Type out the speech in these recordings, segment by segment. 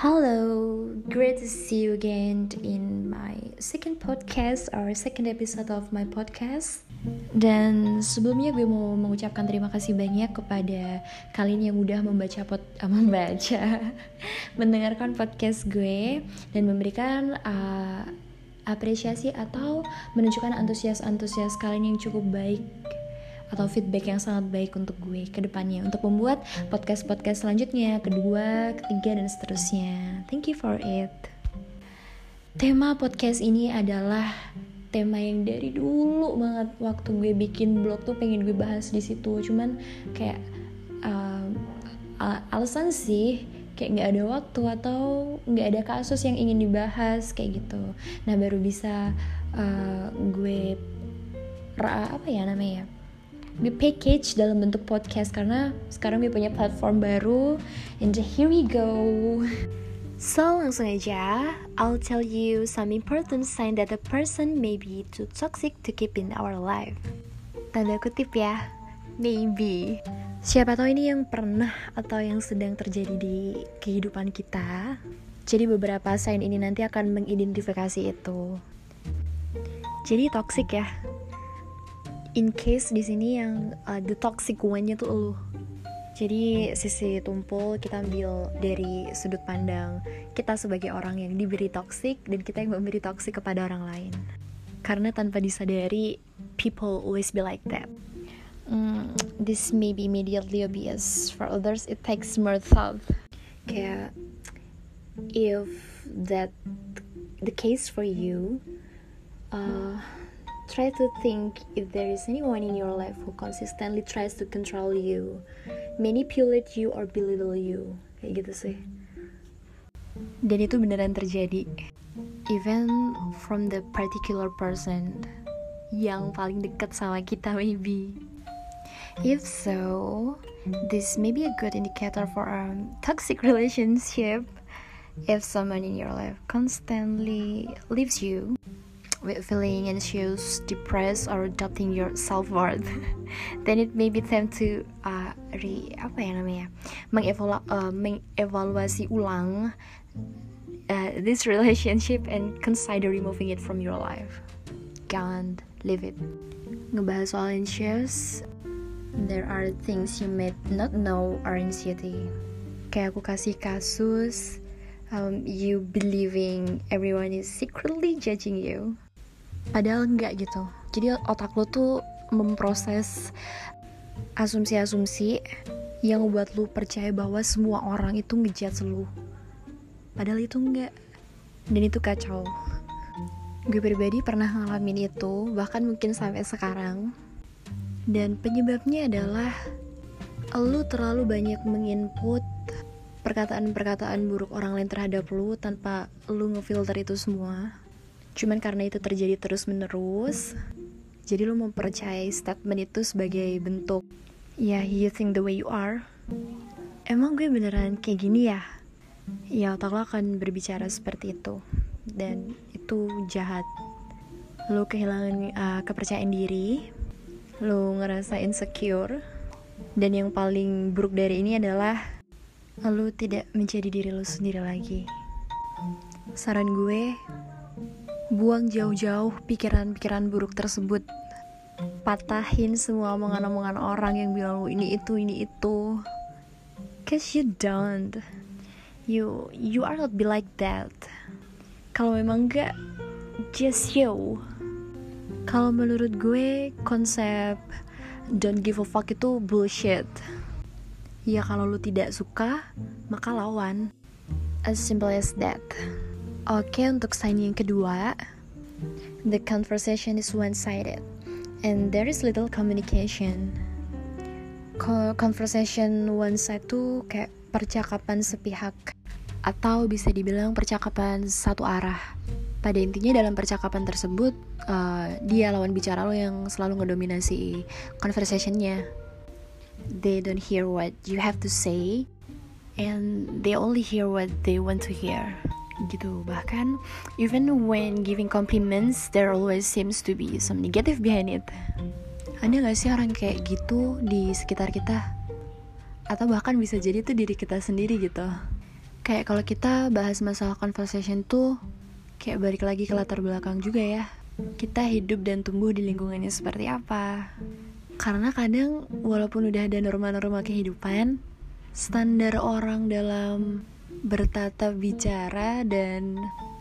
Hello, great to see you again in my second podcast or second episode of my podcast. Dan sebelumnya gue mau mengucapkan terima kasih banyak kepada kalian yang udah membaca pot, membaca, mendengarkan podcast gue dan memberikan uh, apresiasi atau menunjukkan antusias-antusias kalian yang cukup baik atau feedback yang sangat baik untuk gue ke depannya untuk membuat podcast-podcast selanjutnya, kedua, ketiga dan seterusnya. Thank you for it. Tema podcast ini adalah tema yang dari dulu banget waktu gue bikin blog tuh pengen gue bahas di situ. Cuman kayak uh, alasan sih kayak nggak ada waktu atau nggak ada kasus yang ingin dibahas kayak gitu. Nah baru bisa uh, gue apa ya namanya ya gue package dalam bentuk podcast karena sekarang gue punya platform baru and here we go So langsung aja, I'll tell you some important sign that a person may be too toxic to keep in our life. Tanda kutip ya, maybe. Siapa tahu ini yang pernah atau yang sedang terjadi di kehidupan kita. Jadi beberapa sign ini nanti akan mengidentifikasi itu. Jadi toxic ya, in case di sini yang uh, the toxic one-nya tuh lu jadi sisi tumpul kita ambil dari sudut pandang kita sebagai orang yang diberi toxic dan kita yang memberi toxic kepada orang lain. Karena tanpa disadari people always be like that. Mm, this may be immediately obvious. For others it takes more thought. Kayak if that the case for you uh, try to think if there is anyone in your life who consistently tries to control you, manipulate you or belittle you. Kayak gitu sih. Dan itu beneran terjadi. Even from the particular person yang paling dekat sama kita maybe. If so, this may be a good indicator for a toxic relationship. If someone in your life constantly leaves you, feeling anxious, depressed, or doubting your self-worth, then it may be time to uh, re apa ya namanya mengevalu uh, mengevaluasi ulang uh, this relationship and consider removing it from your life. Can't leave it. Ngebahas soal anxious, there are things you may not know are anxiety. Kayak aku kasih kasus um, you believing everyone is secretly judging you padahal enggak gitu. Jadi otak lo tuh memproses asumsi-asumsi yang buat lu percaya bahwa semua orang itu ngejat lu. Padahal itu enggak. Dan itu kacau. Gue pribadi pernah ngalamin itu bahkan mungkin sampai sekarang. Dan penyebabnya adalah lu terlalu banyak menginput perkataan-perkataan buruk orang lain terhadap lu tanpa lu ngefilter itu semua Cuman karena itu terjadi terus-menerus, jadi lo mempercayai statement itu sebagai bentuk ya you think the way you are. Emang gue beneran kayak gini ya? Ya otak lo akan berbicara seperti itu dan itu jahat. Lo kehilangan uh, kepercayaan diri, lo ngerasa insecure, dan yang paling buruk dari ini adalah lo tidak menjadi diri lo sendiri lagi. Saran gue, Buang jauh-jauh pikiran-pikiran buruk tersebut. Patahin semua omongan-omongan orang yang bilang lu ini itu, ini itu. Cause you don't. You you are not be like that. Kalau memang enggak, just you. Kalau menurut gue konsep don't give a fuck itu bullshit. Ya kalau lu tidak suka, maka lawan. As simple as that. Oke, untuk sign yang kedua, the conversation is one-sided and there is little communication. Conversation one-side tuh kayak percakapan sepihak atau bisa dibilang percakapan satu arah. Pada intinya dalam percakapan tersebut, uh, dia lawan bicara lo yang selalu ngedominasi conversationnya. They don't hear what you have to say, and they only hear what they want to hear gitu. Bahkan even when giving compliments there always seems to be some negative behind it. Ada gak sih orang kayak gitu di sekitar kita? Atau bahkan bisa jadi tuh diri kita sendiri gitu. Kayak kalau kita bahas masalah conversation tuh kayak balik lagi ke latar belakang juga ya. Kita hidup dan tumbuh di lingkungannya seperti apa. Karena kadang walaupun udah ada norma-norma kehidupan standar orang dalam bertatap bicara dan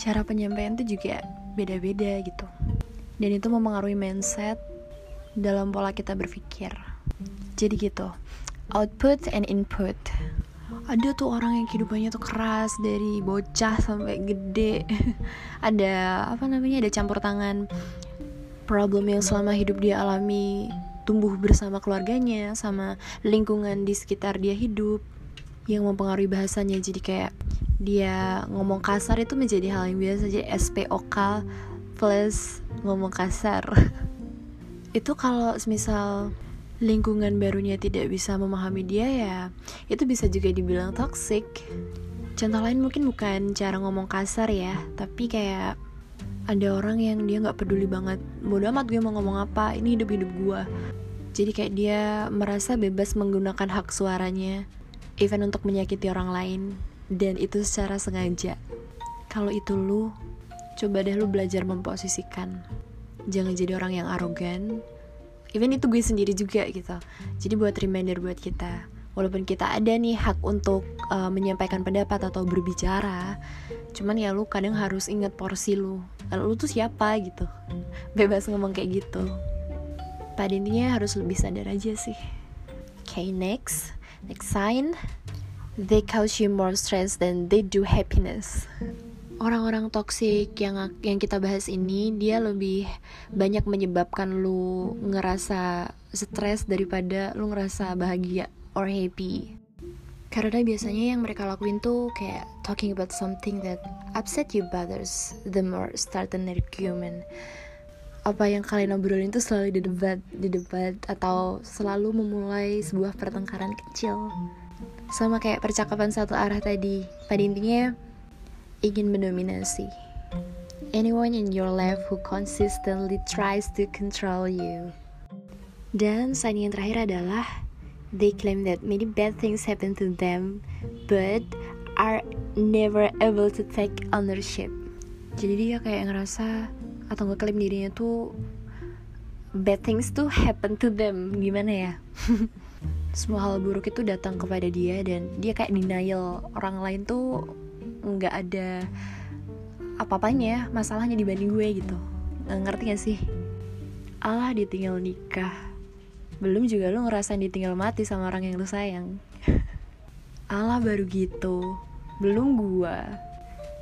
cara penyampaian tuh juga beda-beda gitu. Dan itu mempengaruhi mindset dalam pola kita berpikir. Jadi gitu output and input. Ada tuh orang yang kehidupannya tuh keras dari bocah sampai gede. Ada apa namanya ada campur tangan problem yang selama hidup dia alami tumbuh bersama keluarganya sama lingkungan di sekitar dia hidup yang mempengaruhi bahasanya. Jadi kayak dia ngomong kasar itu menjadi hal yang biasa. Aja SPOK plus ngomong kasar. Itu kalau misal lingkungan barunya tidak bisa memahami dia ya itu bisa juga dibilang toxic. Contoh lain mungkin bukan cara ngomong kasar ya tapi kayak ada orang yang dia nggak peduli banget. Bodo amat gue mau ngomong apa ini hidup hidup gue jadi kayak dia merasa bebas menggunakan hak suaranya even untuk menyakiti orang lain. Dan itu secara sengaja. Kalau itu lu coba deh lu belajar memposisikan. Jangan jadi orang yang arogan. Even itu gue sendiri juga gitu. Jadi buat reminder buat kita. Walaupun kita ada nih hak untuk uh, menyampaikan pendapat atau berbicara cuman ya lu kadang harus ingat porsi lu. Lu tuh siapa gitu. Bebas ngomong kayak gitu. Pada intinya harus lebih sadar aja sih. Okay next next sign they cause you more stress than they do happiness orang-orang toksik yang yang kita bahas ini dia lebih banyak menyebabkan lu ngerasa stres daripada lu ngerasa bahagia or happy. Karena biasanya yang mereka lakuin tuh kayak talking about something that upset you bothers them or start an argument. Apa yang kalian obrolin tuh selalu di debat atau selalu memulai sebuah pertengkaran kecil. Sama kayak percakapan satu arah tadi. Pada intinya ingin mendominasi. Anyone in your life who consistently tries to control you. Dan sign yang terakhir adalah they claim that many bad things happen to them, but are never able to take ownership. Jadi dia kayak ngerasa atau ngeklaim dirinya tuh bad things tuh happen to them. Gimana ya? Semua hal buruk itu datang kepada dia dan dia kayak denial. Orang lain tuh nggak ada apa-apanya masalahnya dibanding gue gitu. Ngerti gak sih? Allah ditinggal nikah. Belum juga lu ngerasain ditinggal mati sama orang yang lu sayang. Allah baru gitu. Belum gue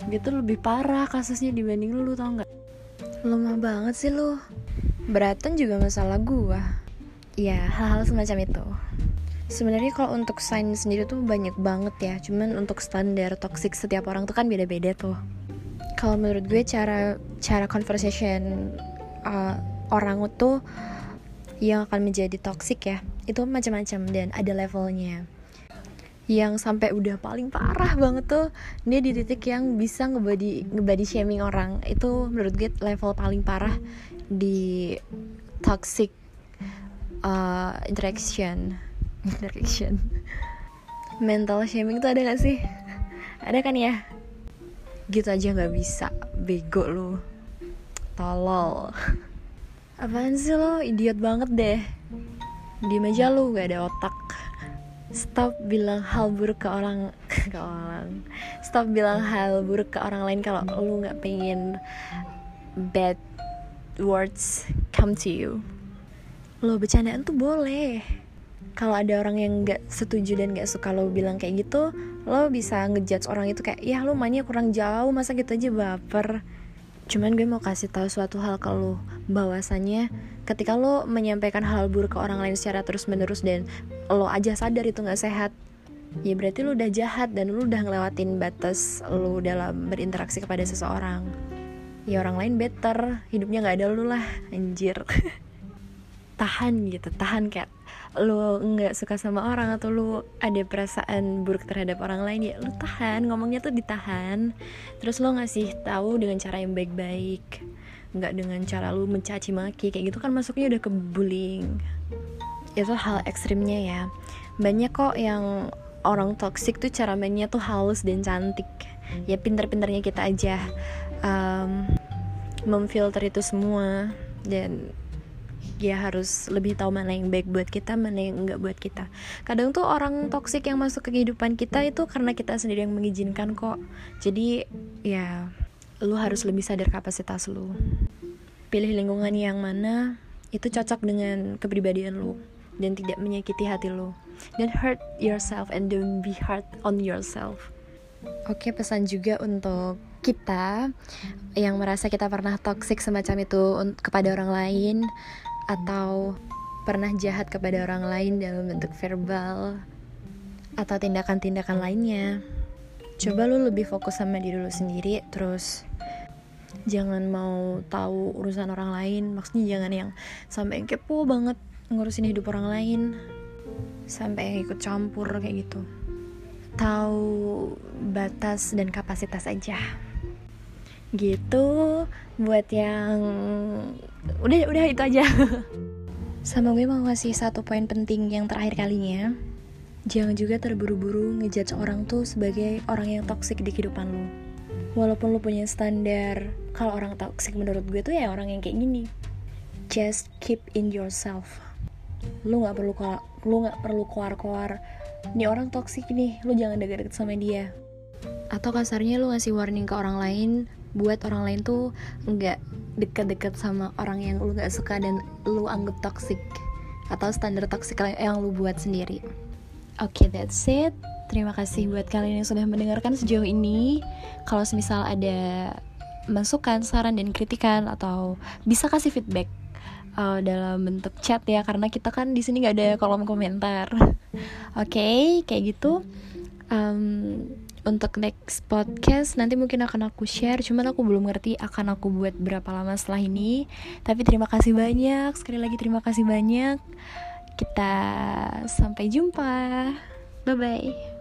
gitu lebih parah kasusnya dibanding lu tau nggak lemah banget sih lu beratan juga masalah gue ya hal-hal semacam itu Sebenarnya kalau untuk sign sendiri tuh banyak banget ya. Cuman untuk standar toxic setiap orang tuh kan beda-beda tuh. Kalau menurut gue cara cara conversation uh, orang itu yang akan menjadi toxic ya, itu macam-macam dan ada levelnya. Yang sampai udah paling parah banget tuh. Dia di titik yang bisa ngebody ngebody shaming orang. Itu menurut gue level paling parah di toxic uh, interaction. Interaction. Mental shaming tuh ada gak sih? Ada kan ya? Gitu aja nggak bisa bego lu. Tolol. Apaan sih lo? Idiot banget deh. Diem aja lu gak ada otak stop bilang hal buruk ke orang ke orang. Stop bilang hal buruk ke orang lain kalau lu nggak pengen bad words come to you. Lo bercandaan tuh boleh. Kalau ada orang yang nggak setuju dan nggak suka lo bilang kayak gitu lo bisa ngejudge orang itu kayak ya lo mainnya kurang jauh masa gitu aja baper cuman gue mau kasih tahu suatu hal ke lo bahwasannya ketika lo menyampaikan hal buruk ke orang lain secara terus menerus dan lo aja sadar itu nggak sehat ya berarti lo udah jahat dan lo udah ngelewatin batas lo dalam berinteraksi kepada seseorang. Ya orang lain better hidupnya nggak ada lo lah anjir. Tahan gitu tahan kayak lu nggak suka sama orang atau lu ada perasaan buruk terhadap orang lain ya lu tahan ngomongnya tuh ditahan. Terus lu ngasih tahu dengan cara yang baik-baik nggak dengan cara lu mencaci maki kayak gitu kan masuknya udah ke bullying. Itu hal ekstrimnya ya. Banyak kok yang orang toxic tuh cara mainnya tuh halus dan cantik. Ya pinter-pinternya kita aja um, memfilter itu semua. Dan ya harus lebih tahu mana yang baik buat kita mana yang enggak buat kita. Kadang tuh orang toksik yang masuk ke kehidupan kita itu karena kita sendiri yang mengizinkan kok. Jadi ya lu harus lebih sadar kapasitas lu. Pilih lingkungan yang mana itu cocok dengan kepribadian lu dan tidak menyakiti hati lu. Don't hurt yourself and don't be hard on yourself. Oke, pesan juga untuk kita yang merasa kita pernah toxic semacam itu kepada orang lain atau pernah jahat kepada orang lain dalam bentuk verbal. Atau tindakan-tindakan lainnya. Coba lu lebih fokus sama diri lu sendiri terus jangan mau tahu urusan orang lain. Maksudnya jangan yang sampai kepo banget ngurusin hidup orang lain. Sampai yang ikut campur kayak gitu. Tahu batas dan kapasitas aja gitu buat yang udah udah itu aja. Sama gue mau ngasih satu poin penting yang terakhir kalinya. Jangan juga terburu-buru ngejudge orang tuh sebagai orang yang toksik di kehidupan lo walaupun lo punya standar kalau orang toksik menurut gue tuh ya orang yang kayak gini. Just keep in yourself. Lu nggak perlu lu nggak perlu keluar-keluar. Ini orang toksik nih lu jangan deket-deket sama dia. Atau kasarnya lu ngasih warning ke orang lain buat orang lain tuh nggak deket-deket sama orang yang lu nggak suka dan lu anggap toksik atau standar toksik yang lu buat sendiri oke okay, that's it terima kasih buat kalian yang sudah mendengarkan sejauh ini kalau misal ada masukan saran dan kritikan atau bisa kasih feedback uh, dalam bentuk chat ya karena kita kan di sini nggak ada kolom komentar. Oke, okay, kayak gitu. Um, untuk next podcast nanti mungkin akan aku share. Cuman aku belum ngerti akan aku buat berapa lama setelah ini. Tapi terima kasih banyak. Sekali lagi terima kasih banyak. Kita sampai jumpa. Bye bye